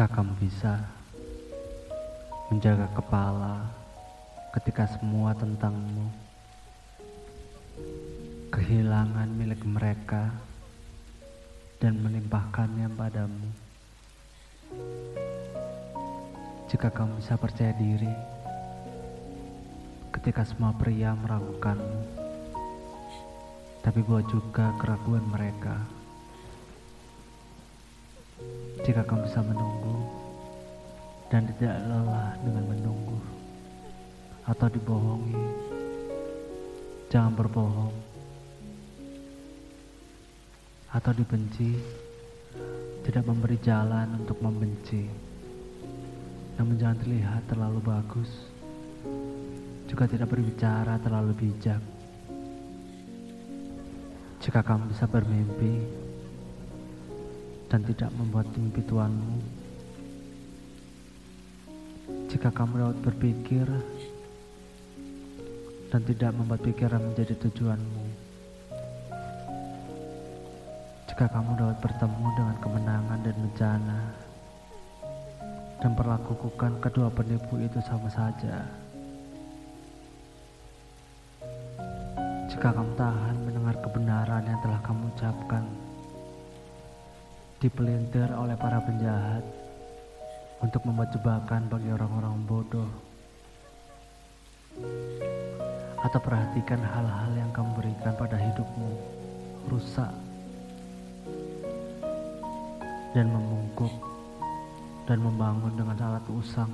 Jika kamu bisa menjaga kepala ketika semua tentangmu kehilangan milik mereka dan melimpahkannya padamu. Jika kamu bisa percaya diri ketika semua pria meragukanmu, tapi buat juga keraguan mereka. Jika kamu bisa menunggu dan tidak lelah dengan menunggu atau dibohongi, jangan berbohong atau dibenci, tidak memberi jalan untuk membenci. Namun jangan terlihat terlalu bagus, juga tidak berbicara terlalu bijak. Jika kamu bisa bermimpi dan tidak membuat mimpi tuanmu, jika kamu dapat berpikir dan tidak membuat pikiran menjadi tujuanmu, jika kamu dapat bertemu dengan kemenangan dan bencana dan perlakukan kedua penipu itu sama saja. Jika kamu tahan mendengar kebenaran yang telah kamu ucapkan, dipelintir oleh para penjahat untuk membuat jebakan bagi orang-orang bodoh. Atau perhatikan hal-hal yang kamu berikan pada hidupmu rusak dan memungkuk dan membangun dengan alat usang.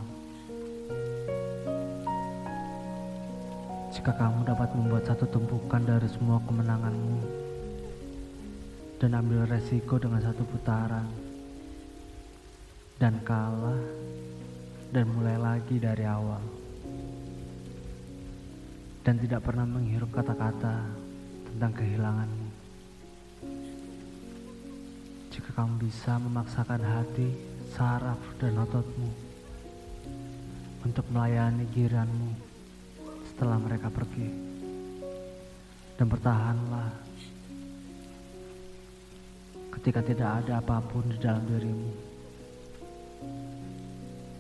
Jika kamu dapat membuat satu tumpukan dari semua kemenanganmu, dan ambil resiko dengan satu putaran. Dan kalah dan mulai lagi dari awal. Dan tidak pernah menghirup kata-kata tentang kehilanganmu. Jika kamu bisa memaksakan hati saraf dan ototmu untuk melayani giranmu setelah mereka pergi. Dan bertahanlah ketika tidak ada apa pun di dalam dirimu.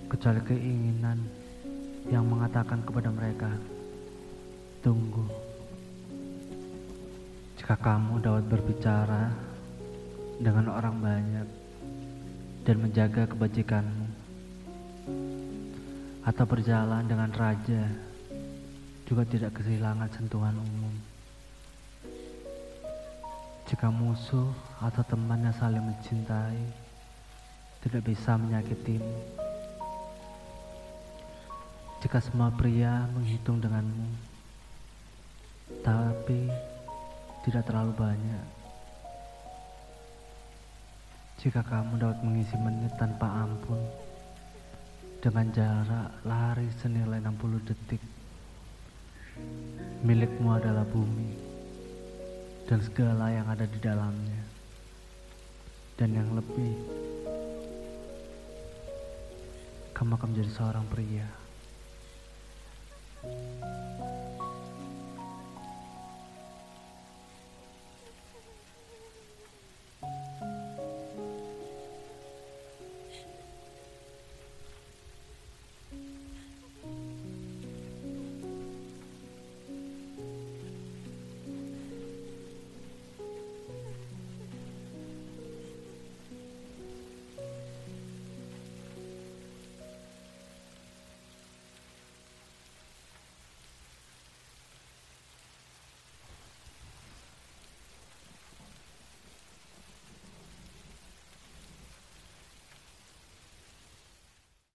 Kecuali keinginan yang mengatakan kepada mereka tunggu jika kamu dapat berbicara dengan orang banyak dan menjaga kebajikanmu atau berjalan dengan raja juga tidak kehilangan sentuhan umum jika musuh atau teman yang saling mencintai tidak bisa menyakitimu. Jika semua pria menghitung denganmu, tapi tidak terlalu banyak. Jika kamu dapat mengisi menit tanpa ampun dengan jarak lari senilai 60 detik, milikmu adalah bumi dan segala yang ada di dalamnya. Dan yang lebih, kamu akan menjadi seorang pria.